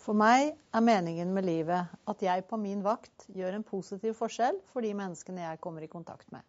For meg er meningen med livet at jeg på min vakt gjør en positiv forskjell for de menneskene jeg kommer i kontakt med.